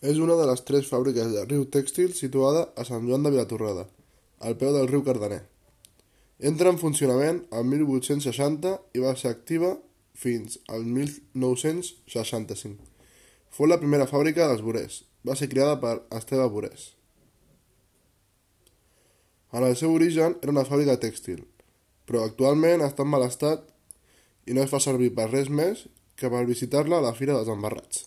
És una de les tres fàbriques de Riu Tèxtil situada a Sant Joan de Vilatorrada, al peu del riu Cardener. Entra en funcionament el 1860 i va ser activa fins al 1965. Fou la primera fàbrica dels Borers. Va ser creada per Esteve Borers. En el seu origen era una fàbrica tèxtil, però actualment està en mal estat i no es fa servir per res més que per visitar-la a la Fira dels Embarrats.